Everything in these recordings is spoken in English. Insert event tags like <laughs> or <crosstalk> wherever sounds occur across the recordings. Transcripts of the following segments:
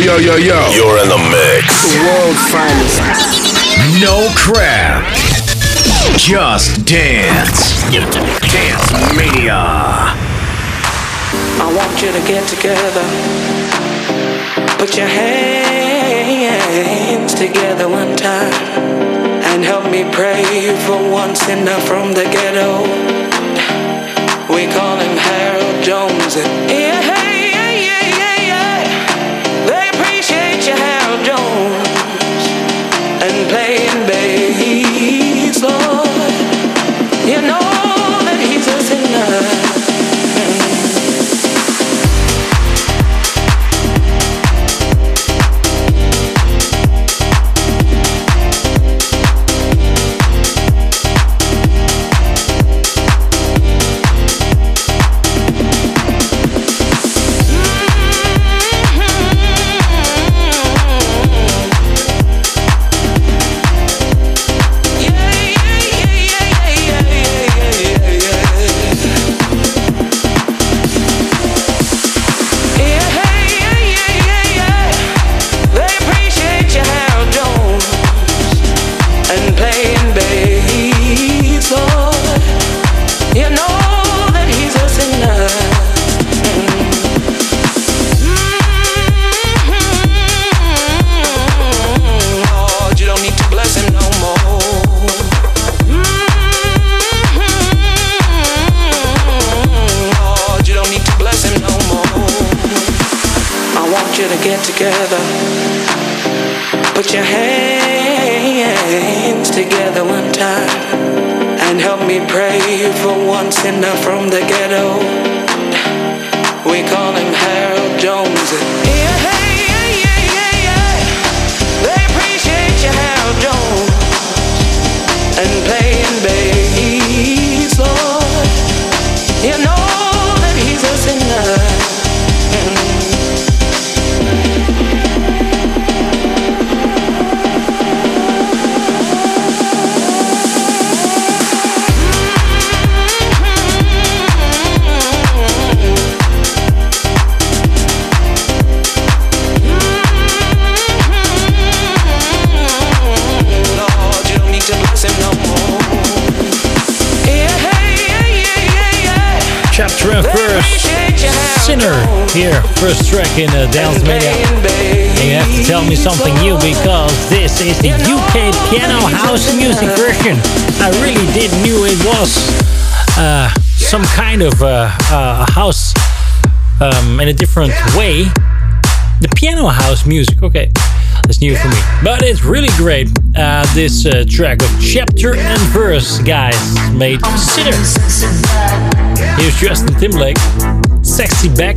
yo, yo, yo. You're in the mix. The world's finest. No crap. Just dance. Dance Mania. I want you to get together. Put your hands together one time and help me pray for one sinner from the ghetto. We call him Harold Jones. Me pray for one sinner from the ghetto. We call him here, first track in uh, Dance playing And you have to tell me something new because this is the UK piano house music version. I really didn't knew it was uh, some kind of uh, uh, house um, in a different way. The piano house music, okay, that's new for me, but it's really great. Uh, this uh, track of chapter and verse, guys, made Sinner. Here's Justin Timberlake, Sexy Back,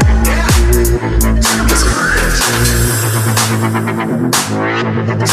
See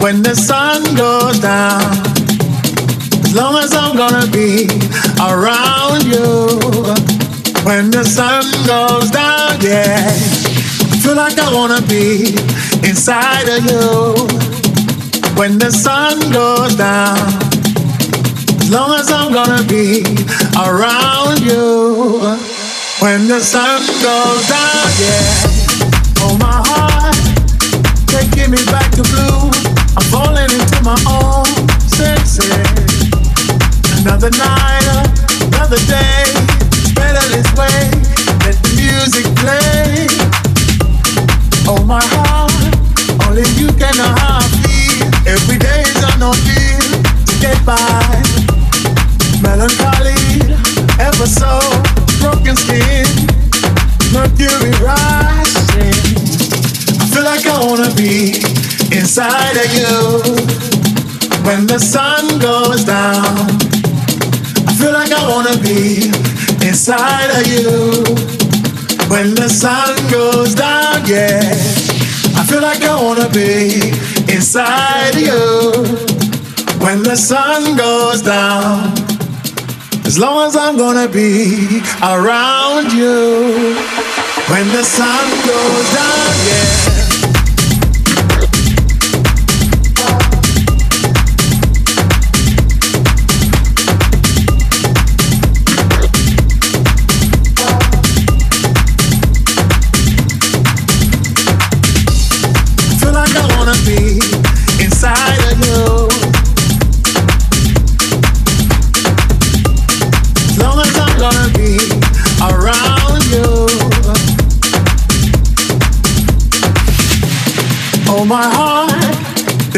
when the sun goes down. As long as I'm gonna be around you. When the sun goes down, yeah. I feel like I wanna be inside of you. When the sun goes down. As long as I'm gonna be around you. When the sun goes down, yeah. Oh, my heart, taking me back to blue. I'm falling into my own senses. Another night, another day. Let the music play. Oh my heart, only you can. Every day is ordeal to get by. Melancholy, ever so broken skin, mercury rising. I feel like I wanna be inside of you when the sun goes down. I feel like I wanna be inside of you when the sun goes down. Yeah, I feel like I wanna be inside of you when the sun goes down. As long as I'm gonna be around you when the sun goes down, yeah.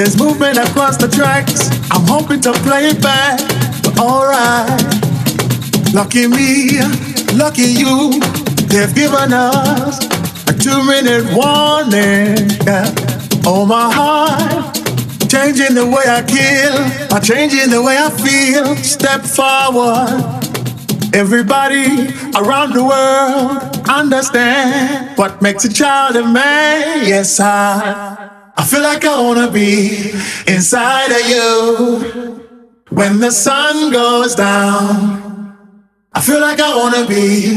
There's movement across the tracks. I'm hoping to play it back, but alright. Lucky me, lucky you. They've given us a two-minute warning. Yeah. Oh my heart, changing the way I kill, by changing the way I feel. Step forward. Everybody around the world understand what makes a child a man. Yes, I. I feel like I wanna be inside of you when the sun goes down. I feel like I wanna be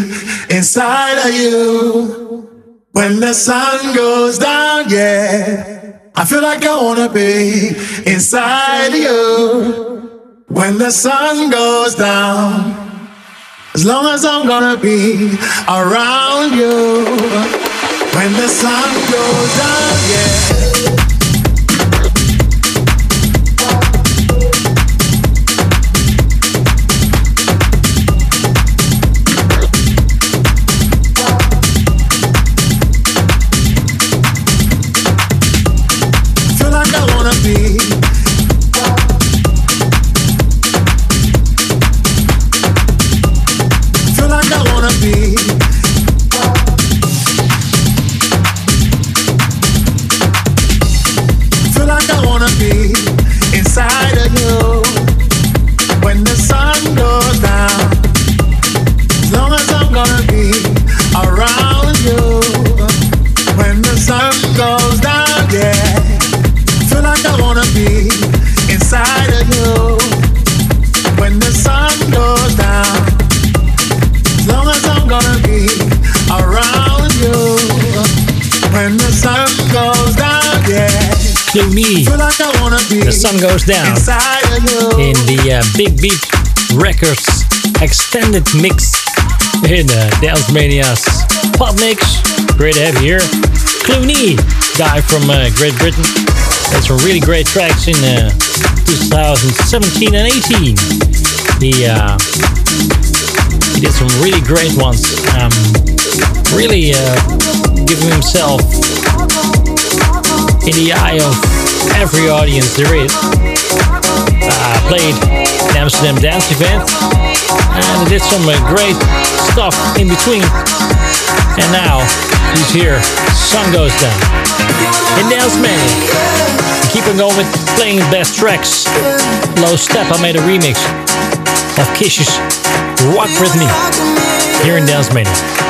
inside of you when the sun goes down, yeah. I feel like I wanna be inside of you when the sun goes down. As long as I'm gonna be around you when the sun goes down, yeah. Sun Goes Down in the uh, Big Beat Records extended mix in uh, Dance Mania's pop mix. Great to have you here. Cloonee, guy from uh, Great Britain. Had some really great tracks in uh, 2017 and 18. He uh, he did some really great ones. Um, really uh, giving himself in the eye of every audience there is. Uh, played an Amsterdam dance event and did some uh, great stuff in between. And now he's here. Sun goes down. In Dance Mania. Keep on going with playing the best tracks. Low Steppa made a remix of Kish's Rock With Me here in Dance Mania.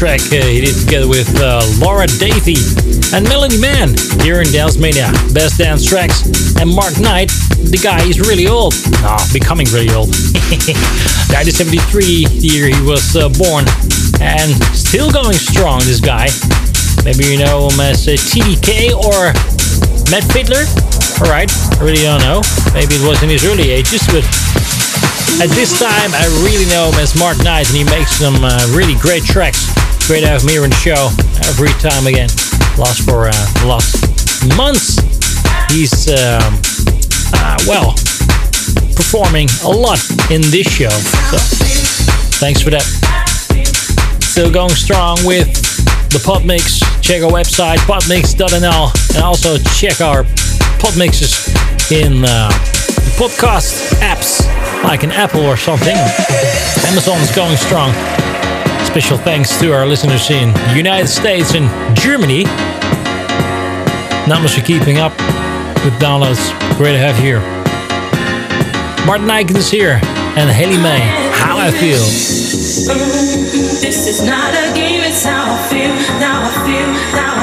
Track uh, he did together with uh, Laura Davey and Melanie Mann here in Dance Mania. Best dance tracks. And Mark Knight, the guy is really old. No, becoming really old. <laughs> 1973 year he was uh, born and still going strong, this guy. Maybe you know him as uh, TDK or Matt Fiddler. Alright, I really don't know. Maybe it was in his early ages, but at this time, I really know him as Mark Knight, and he makes some uh, really great tracks. Great to have the show every time again. Last for uh, the last months, he's um, uh, well performing a lot in this show. So thanks for that. Still going strong with the pod mix. Check our website podmix.nl and also check our pod mixes in uh, podcast apps like an Apple or something. Amazon's going strong. Special thanks to our listeners in the United States and Germany. Much for keeping up with downloads. Great to have you here. Martin Ikin's here and Hayley May. How I feel. This is not a game, it's how I feel. Now I feel, now I feel,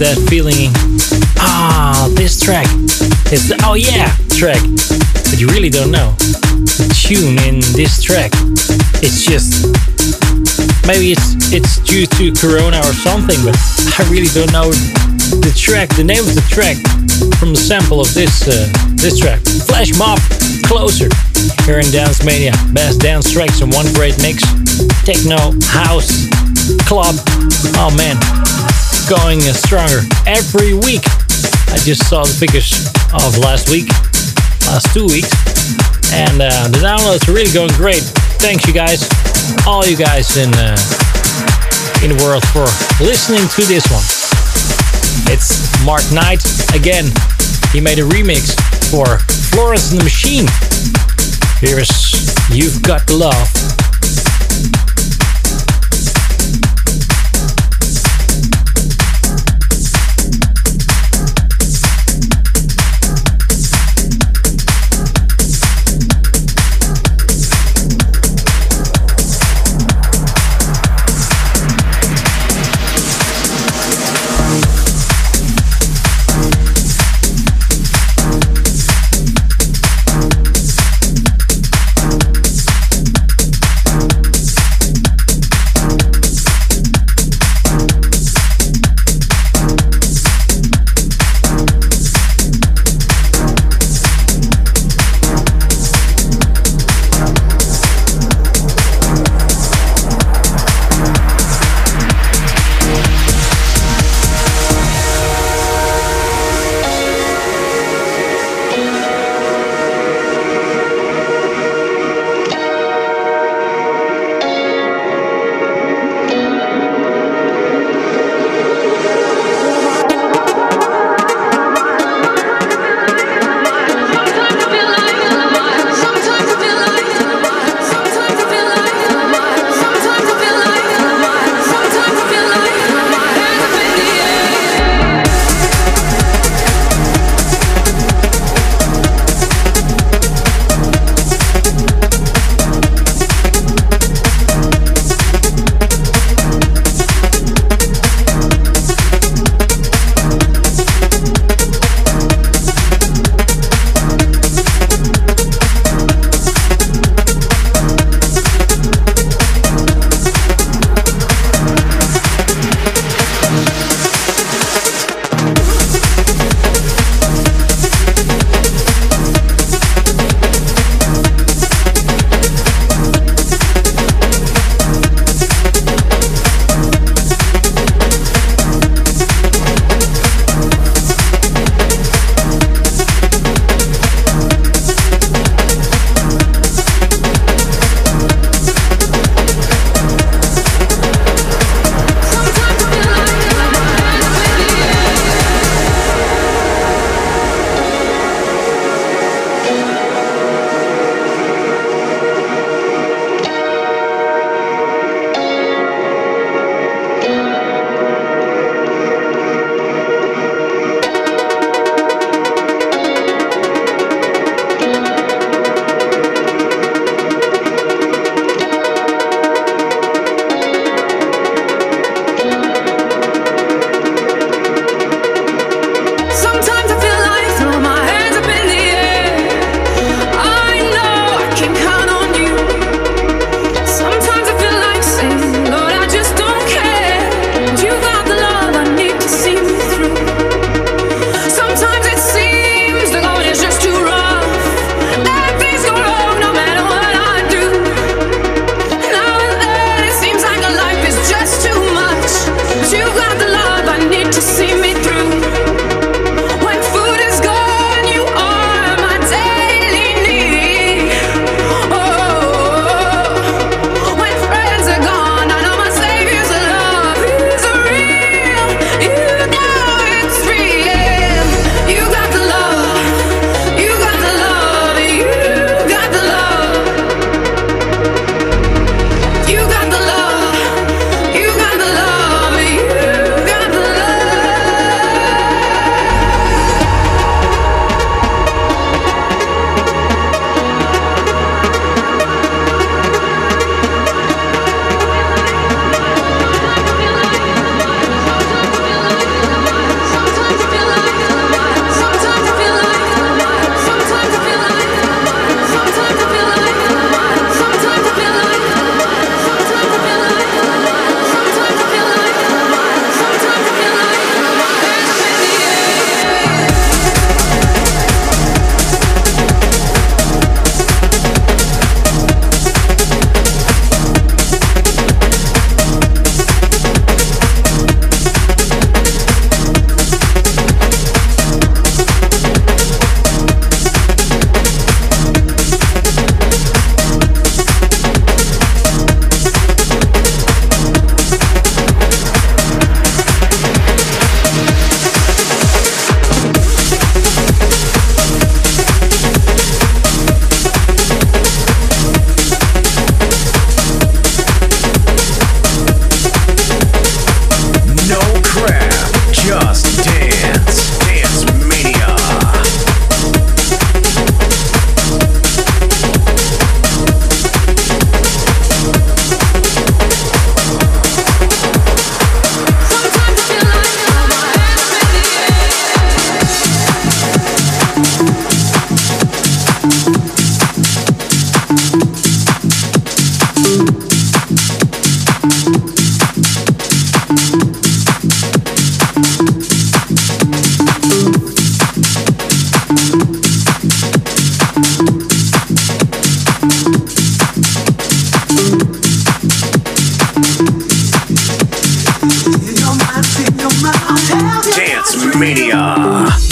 that feeling, ah, oh, this track, it's the oh yeah track, but you really don't know the tune in this track. It's just maybe it's it's due to Corona or something, but I really don't know the track, the name of the track from the sample of this uh, this track. Flash Mob, closer here in Dance Mania. Best dance tracks in one great mix. Techno, house, club. Oh man, going stronger every week. I just saw the figures of last week, last two weeks, and uh, the downloads are really going great. Thanks, you guys, all you guys in uh, in the world for listening to this one. It's Mark Knight again. He made a remix for Florence and the Machine. Here is You've Got the Love. Dance Mania.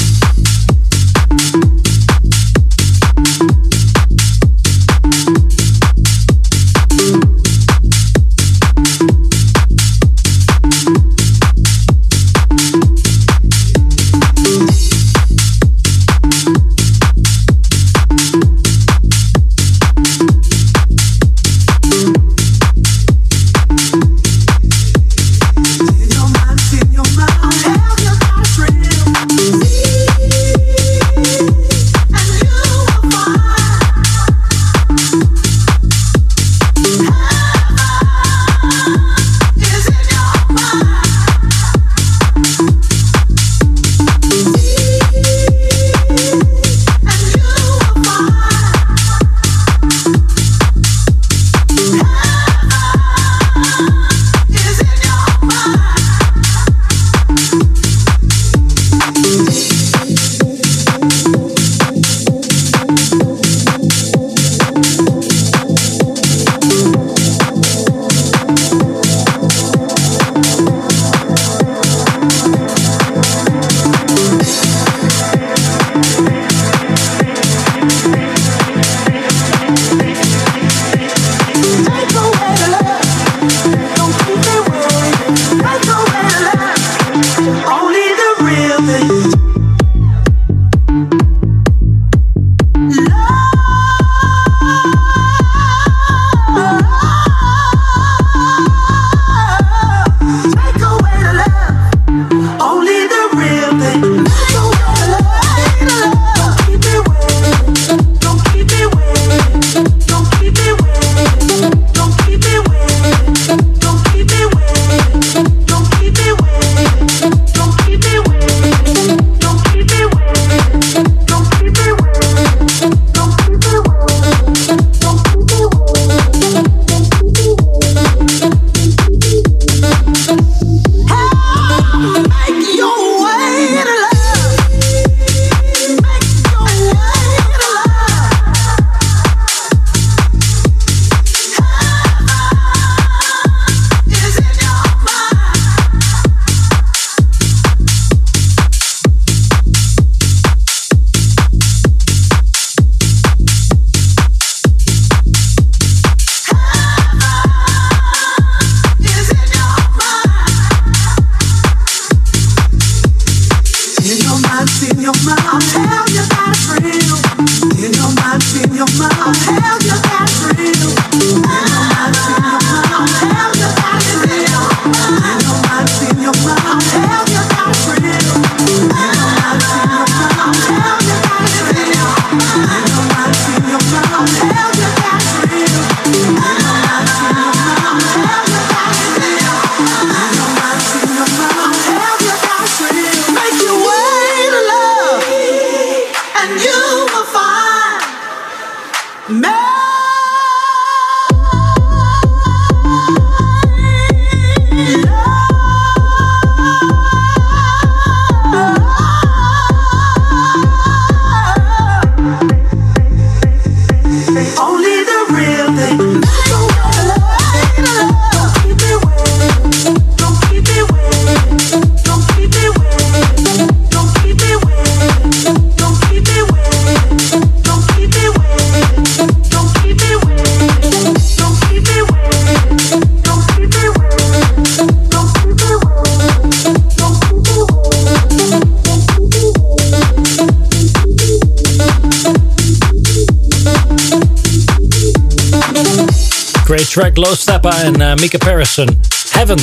Track Low Steppa and uh, Mika Parison, Heaven,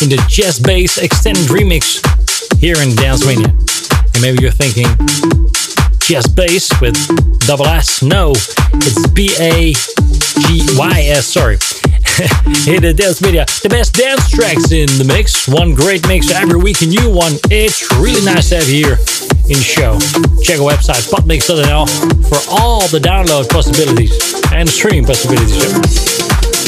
in the Jazz Bass Extended Remix here in Dance Mania. And maybe you're thinking, Jazz Bass with double S? No, it's B A G Y S, sorry. <laughs> in the Dance Media, the best dance tracks in the mix. One great mix every week, a new one. It's really nice to have here in the show. Check our website, podmix.nl, for all the download possibilities and stream possibilities.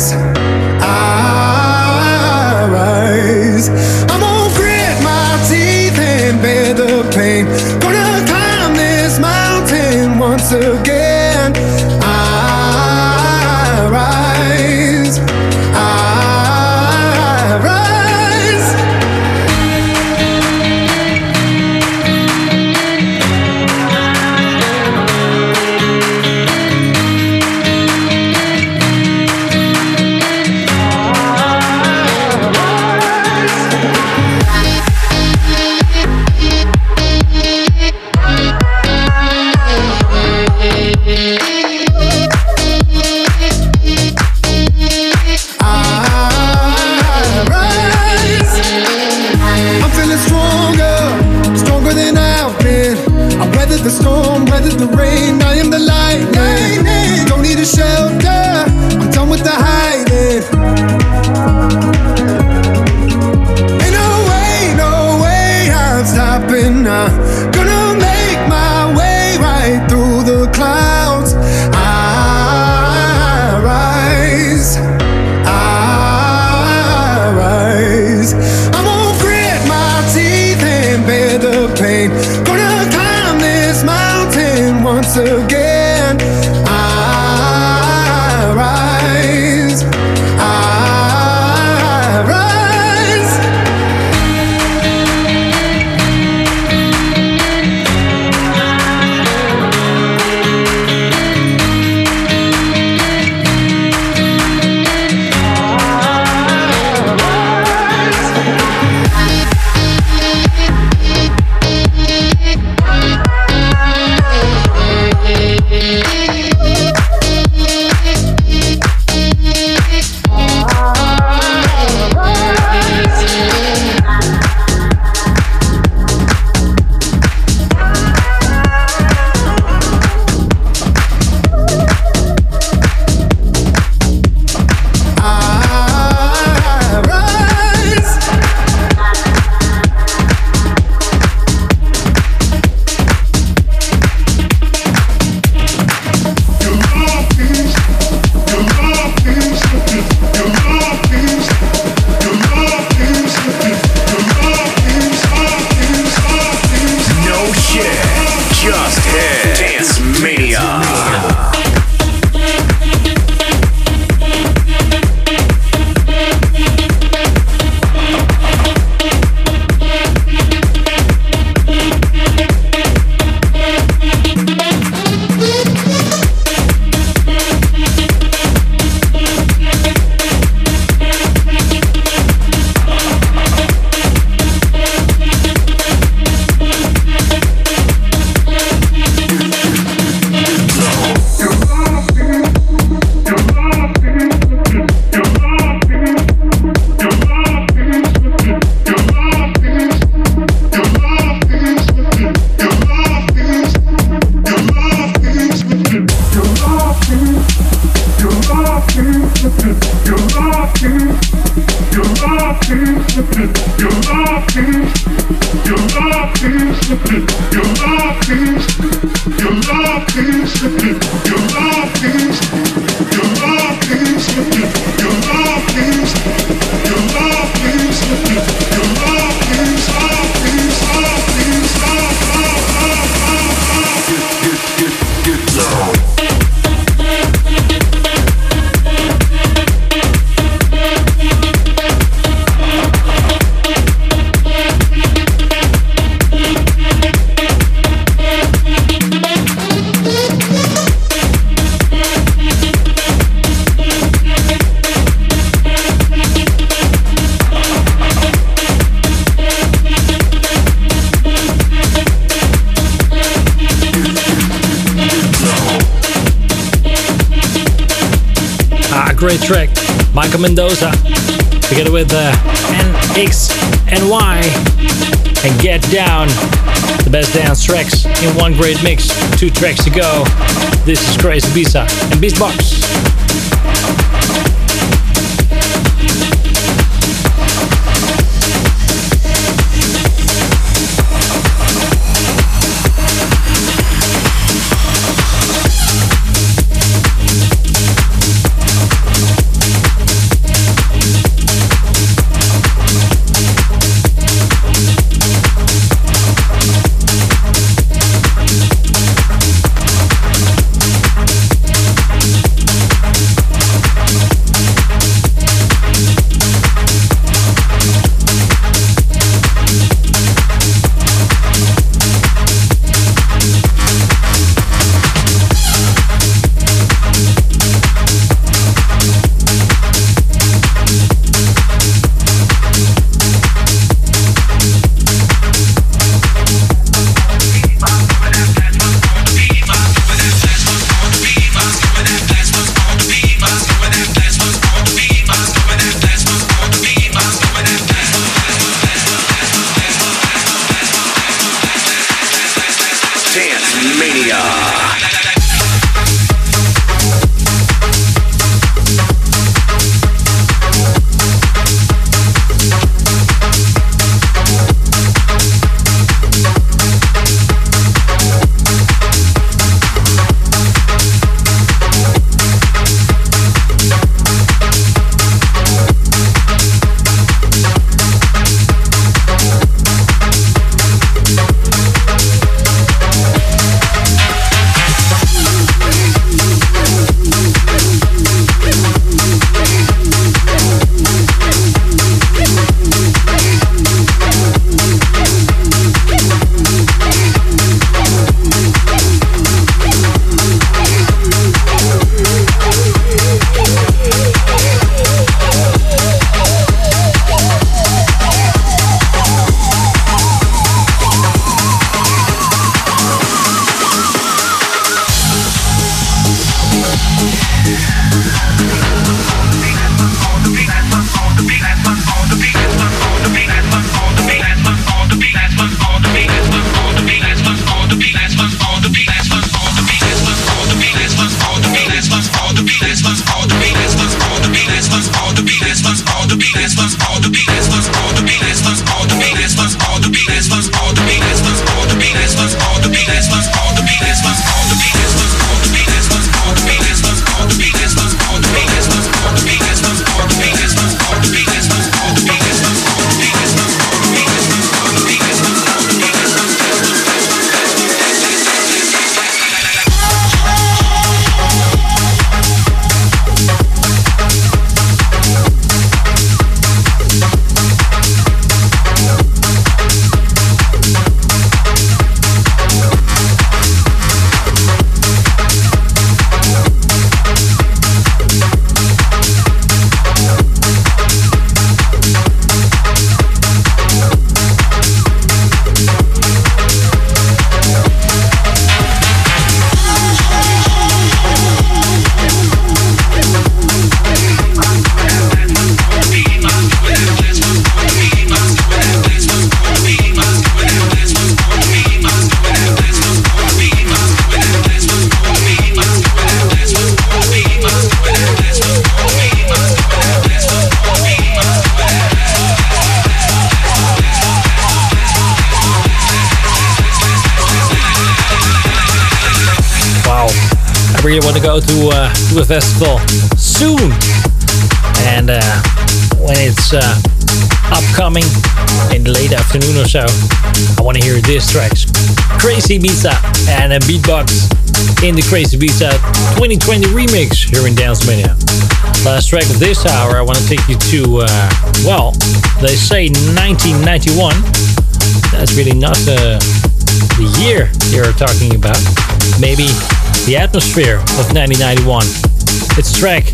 rise. love is, your love is, your love is, your love is. Great track. Michael Mendoza, together with uh, NXNY, and Y, and Get Down. The best dance tracks in one great mix. Two tracks to go. This is Crazy Ibiza and Beastbox. Festival soon, and uh, when it's uh, upcoming in the late afternoon or so, I want to hear this tracks, Crazy Ibiza and a beatbox in the Crazy Ibiza 2020 remix here in Dance Mania. Last track of this hour, I want to take you to, uh, well, they say 1991. That's really not uh, the year you're talking about. Maybe the atmosphere of 1991. It's a track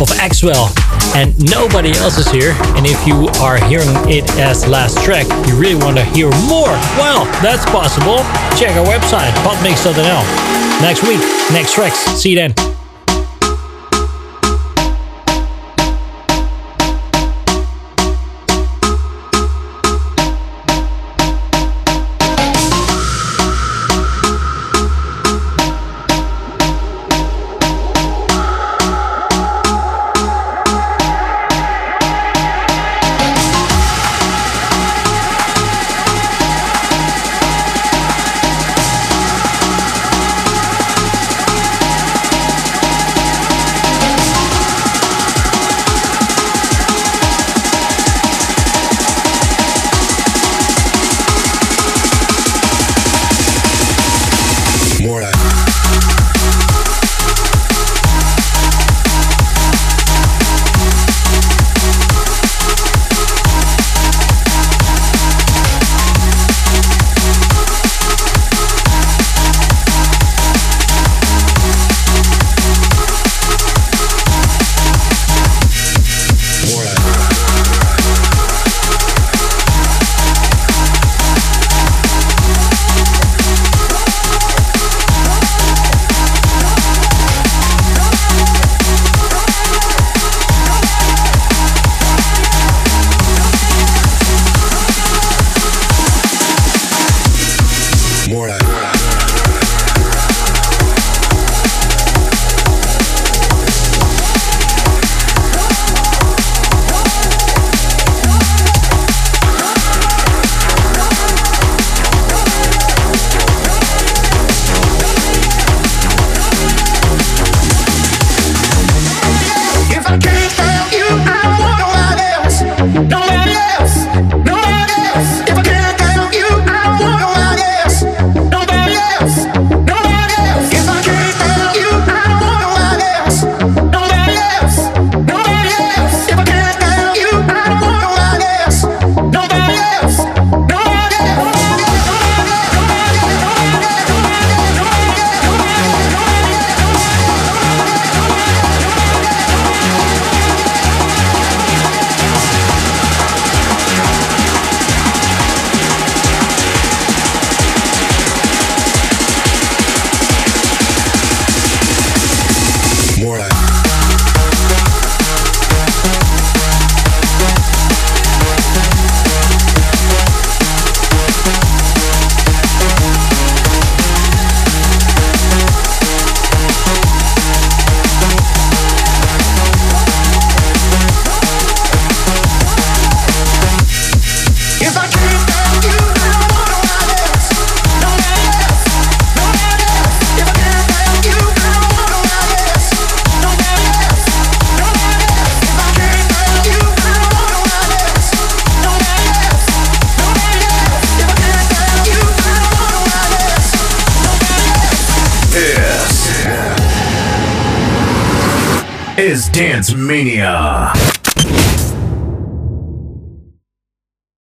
of Axwell and nobody else is here. And if you are hearing it as last track, you really want to hear more. Well, that's possible. Check our website, podmix.nl. Next week, next tracks. See you then.